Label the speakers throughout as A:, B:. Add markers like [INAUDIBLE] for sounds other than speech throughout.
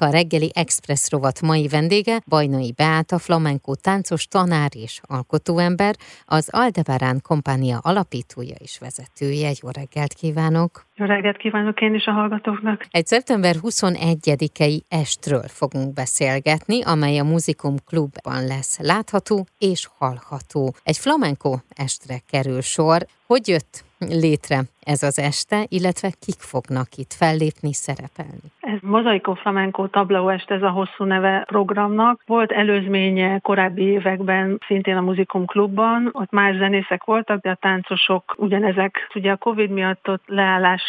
A: A reggeli Express rovat mai vendége Bajnai Beáta, flamenco táncos tanár és alkotóember, az Aldebarán kompánia alapítója és vezetője. Jó reggelt kívánok!
B: Jó reggelt kívánok én is a hallgatóknak!
A: Egy szeptember 21-i estről fogunk beszélgetni, amely a Muzikum Klubban lesz látható és hallható. Egy flamenco estre kerül sor. Hogy jött létre ez az este, illetve kik fognak itt fellépni, szerepelni?
B: Ez Mozaiko Flamenco Tableau este, ez a hosszú neve programnak. Volt előzménye korábbi években, szintén a Muzikum Klubban, ott más zenészek voltak, de a táncosok ugyanezek. Ugye a Covid miatt ott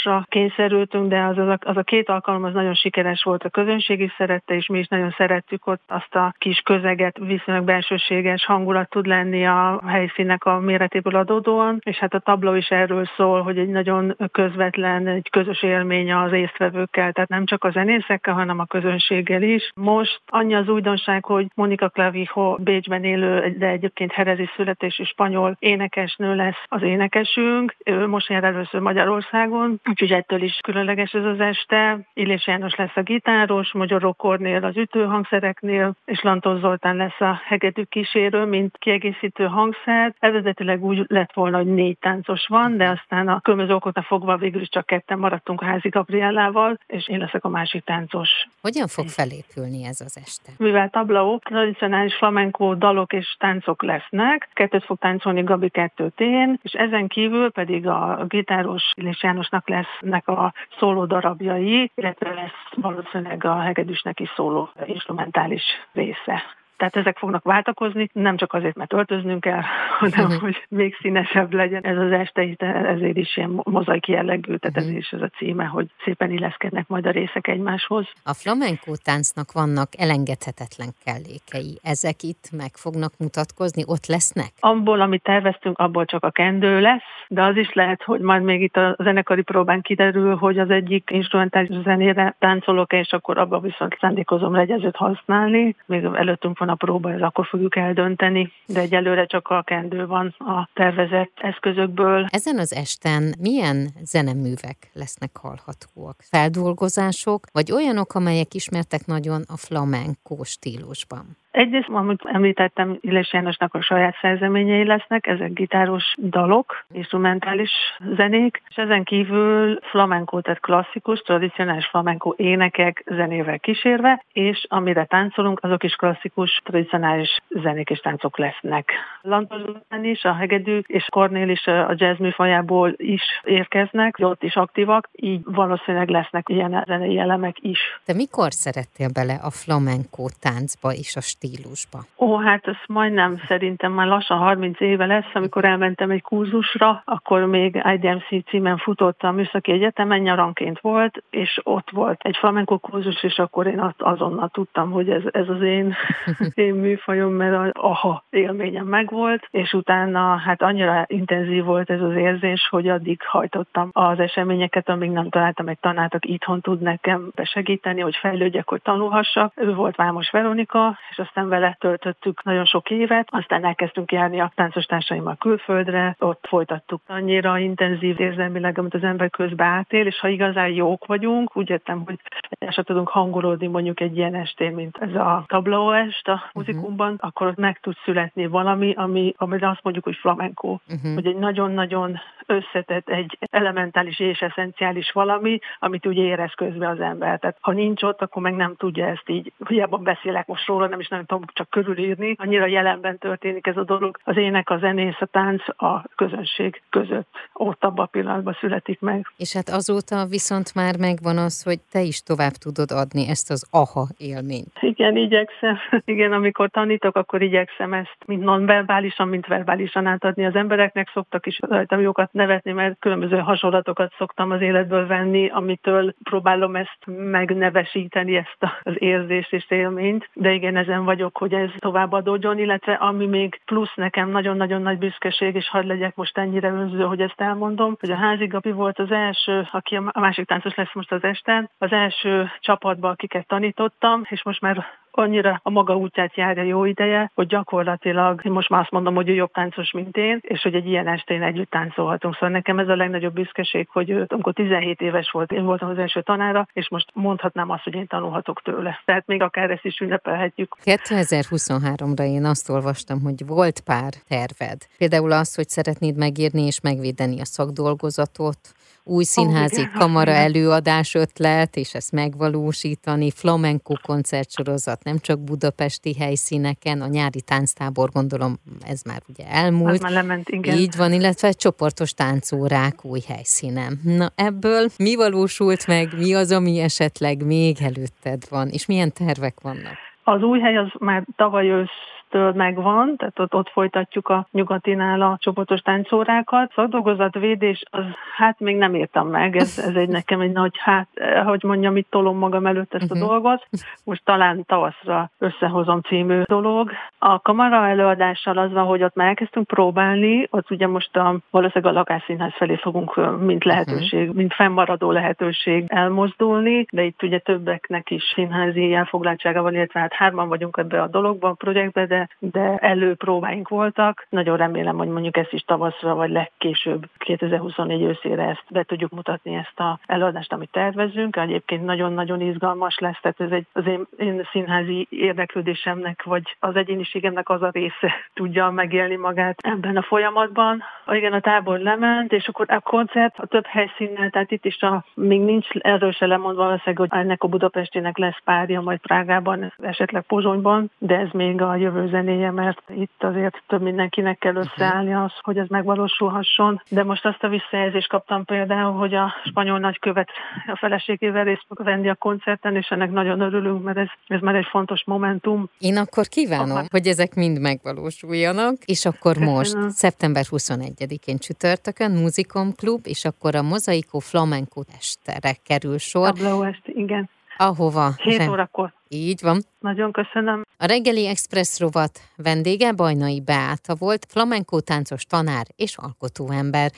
B: leállásra kényszerültünk, de az, az, a, az a két alkalom az nagyon sikeres volt, a közönség is szerette, és mi is nagyon szerettük ott azt a kis közeget, viszonylag belsőséges hangulat tud lenni a helyszínnek a méretéből adódóan, és hát a tabló is erről szól, hogy egy nagyon közvetlen, egy közös élmény az résztvevőkkel, tehát nem csak a zenészekkel, hanem a közönséggel is. Most annyi az újdonság, hogy Monika Clavijo Bécsben élő, de egyébként herezi születésű spanyol énekesnő lesz az énekesünk. Ő most jár először Magyarországon, úgyhogy ettől is különleges ez az este. Illés János lesz a gitáros, Magyarok Kornél az ütőhangszereknél, és Lantos Zoltán lesz a hegedű kísérő, mint kiegészítő hangszer. Eredetileg úgy lett volna, hogy négy táncos van, de aztán a különböző okoknál fogva végül is csak ketten maradtunk a házi Gabriellával, és én leszek a másik táncos.
A: Hogyan fog felépülni ez az este?
B: Mivel tablaó, tradicionális flamenco dalok és táncok lesznek, kettőt fog táncolni Gabi kettőt én, és ezen kívül pedig a gitáros Illés Jánosnak lesznek a szóló darabjai, illetve lesz valószínűleg a hegedűsnek is szóló instrumentális része. Tehát ezek fognak váltakozni, nem csak azért, mert öltöznünk kell, [LAUGHS] hanem uh-huh. hogy még színesebb legyen ez az este, ezért is ilyen mozaik jellegű, tehát uh-huh. ezért is ez a címe, hogy szépen illeszkednek majd a részek egymáshoz.
A: A flamenco táncnak vannak elengedhetetlen kellékei. Ezek itt meg fognak mutatkozni, ott lesznek?
B: Abból, amit terveztünk, abból csak a kendő lesz, de az is lehet, hogy majd még itt a zenekari próbán kiderül, hogy az egyik instrumentális zenére táncolok, és akkor abban viszont szándékozom legyezőt használni. Még előttünk van a próba, ez akkor fogjuk eldönteni, de egyelőre csak a kendő van a tervezett eszközökből.
A: Ezen az esten milyen zeneművek lesznek hallhatóak? Feldolgozások, vagy olyanok, amelyek ismertek nagyon a flamenco stílusban?
B: Egyrészt, amit említettem, Illés Jánosnak a saját szerzeményei lesznek, ezek gitáros dalok, instrumentális zenék, és ezen kívül flamenco, tehát klasszikus, tradicionális flamenco énekek zenével kísérve, és amire táncolunk, azok is klasszikus, tradicionális zenék és táncok lesznek. Lantozán is, a hegedűk és Kornél is a jazz műfajából is érkeznek, ott is aktívak, így valószínűleg lesznek ilyen zenei elemek is.
A: De mikor szerettél bele a flamenco táncba és a stílusba?
B: Ó, hát ez majdnem szerintem már lassan 30 éve lesz, amikor elmentem egy kurzusra, akkor még IDMC címen futott a Műszaki Egyetemen, nyaranként volt, és ott volt egy flamenco kurzus, és akkor én azt azonnal tudtam, hogy ez, ez az én, [LAUGHS] én műfajom, mert a aha élményem megvolt, és utána hát annyira intenzív volt ez az érzés, hogy addig hajtottam az eseményeket, amíg nem találtam egy tanárt, aki itthon tud nekem besegíteni, hogy fejlődjek, hogy tanulhassak. Ő volt Vámos Veronika, és aztán vele töltöttük nagyon sok évet, aztán elkezdtünk járni a táncos társaimmal külföldre, ott folytattuk annyira intenzív érzelmileg, amit az ember közben átél, és ha igazán jók vagyunk, úgy értem, hogy sem tudunk hangolódni mondjuk egy ilyen estén, mint ez a tabló est a mhm. muzikumban, uh-huh. akkor ott meg tud születni valami, ami, amire azt mondjuk, hogy flamenco, uh-huh. hogy egy nagyon-nagyon összetett, egy elementális és eszenciális valami, amit úgy érez közben az ember. Tehát ha nincs ott, akkor meg nem tudja ezt így, hiába beszélek most róla, nem is nem tudom csak körülírni. Annyira jelenben történik ez a dolog. Az ének, a zenész, a tánc a közönség között. Ott abban a pillanatban születik meg.
A: És hát azóta viszont már megvan az, hogy te is tovább tudod adni ezt az aha élményt.
B: Igen, igyekszem. [LAUGHS] Igen, amikor tanítok, akkor igyekszem ezt mind nonverbálisan, mint verbálisan átadni az embereknek. Szoktak is rajtam jókat nevetni, mert különböző hasonlatokat szoktam az életből venni, amitől próbálom ezt megnevesíteni, ezt az érzést és élményt. De igen, ezen vagyok, hogy ez tovább adódjon, illetve ami még plusz nekem nagyon-nagyon nagy büszkeség, és hadd legyek most ennyire önző, hogy ezt elmondom, hogy a házi Gabi volt az első, aki a másik táncos lesz most az este, az első csapatban, akiket tanítottam, és most már annyira a maga útját járja jó ideje, hogy gyakorlatilag most már azt mondom, hogy ő jobb táncos, mint én, és hogy egy ilyen estén együtt táncolhatunk. Szóval nekem ez a legnagyobb büszkeség, hogy ő, amikor 17 éves volt, én voltam az első tanára, és most mondhatnám azt, hogy én tanulhatok tőle. Tehát még akár ezt is ünnepelhetjük.
A: 2023-ra én azt olvastam, hogy volt pár terved. Például az, hogy szeretnéd megírni és megvédeni a szakdolgozatot, új színházi oh, kamara előadás ötlet, és ezt megvalósítani, flamenco koncertsorozat, nem csak budapesti helyszíneken, a nyári tánctábor, gondolom ez már ugye elmúlt.
B: már lement, igen.
A: Így van, illetve csoportos táncórák új helyszínen. Na ebből mi valósult meg, mi az, ami esetleg még előtted van, és milyen tervek vannak?
B: Az új hely az már tavaly ősz től megvan, tehát ott, ott folytatjuk a nyugatinál a csoportos táncórákat. Szakdolgozatvédés, az hát még nem értem meg, ez, ez egy nekem egy nagy, hát, hogy mondjam, itt tolom magam előtt ezt a uh-huh. dolgot. Most talán tavaszra összehozom című dolog. A kamara előadással az van, hogy ott már elkezdtünk próbálni, ott ugye most a, valószínűleg a lakásszínház felé fogunk mint lehetőség, uh-huh. mint fennmaradó lehetőség elmozdulni, de itt ugye többeknek is színházi elfoglaltsága van, illetve hát hárman vagyunk ebbe a dologban, a projektbe, de de, előpróbáink voltak. Nagyon remélem, hogy mondjuk ezt is tavaszra, vagy legkésőbb 2024 őszére ezt be tudjuk mutatni ezt a előadást, amit tervezünk. Egyébként nagyon-nagyon izgalmas lesz, tehát ez egy, az én, én színházi érdeklődésemnek, vagy az egyéniségemnek az a része [LAUGHS] tudja megélni magát ebben a folyamatban. Igen, a tábor lement, és akkor a koncert a több helyszínnel, tehát itt is a, még nincs erről se lemondva valószínűleg, hogy ennek a Budapestének lesz párja, majd Prágában, esetleg Pozsonyban, de ez még a jövő zenéje, mert itt azért több mindenkinek kell mhm. összeállni az, hogy ez megvalósulhasson. De most azt a visszajelzést kaptam például, hogy a spanyol nagykövet a feleségével részt venni a koncerten, és ennek nagyon örülünk, mert ez, ez már egy fontos momentum.
A: Én akkor kívánom, akkor... hogy ezek mind megvalósuljanak, és akkor Köszönöm. most szeptember 21-én csütörtökön Muzikom Klub, és akkor a Mozaikó Flamenco estere kerül sor.
B: A est, igen.
A: Ahova?
B: 7 órakor.
A: Így van.
B: Nagyon köszönöm.
A: A reggeli express rovat vendége Bajnai Beáta volt, flamenkó táncos tanár és alkotóember.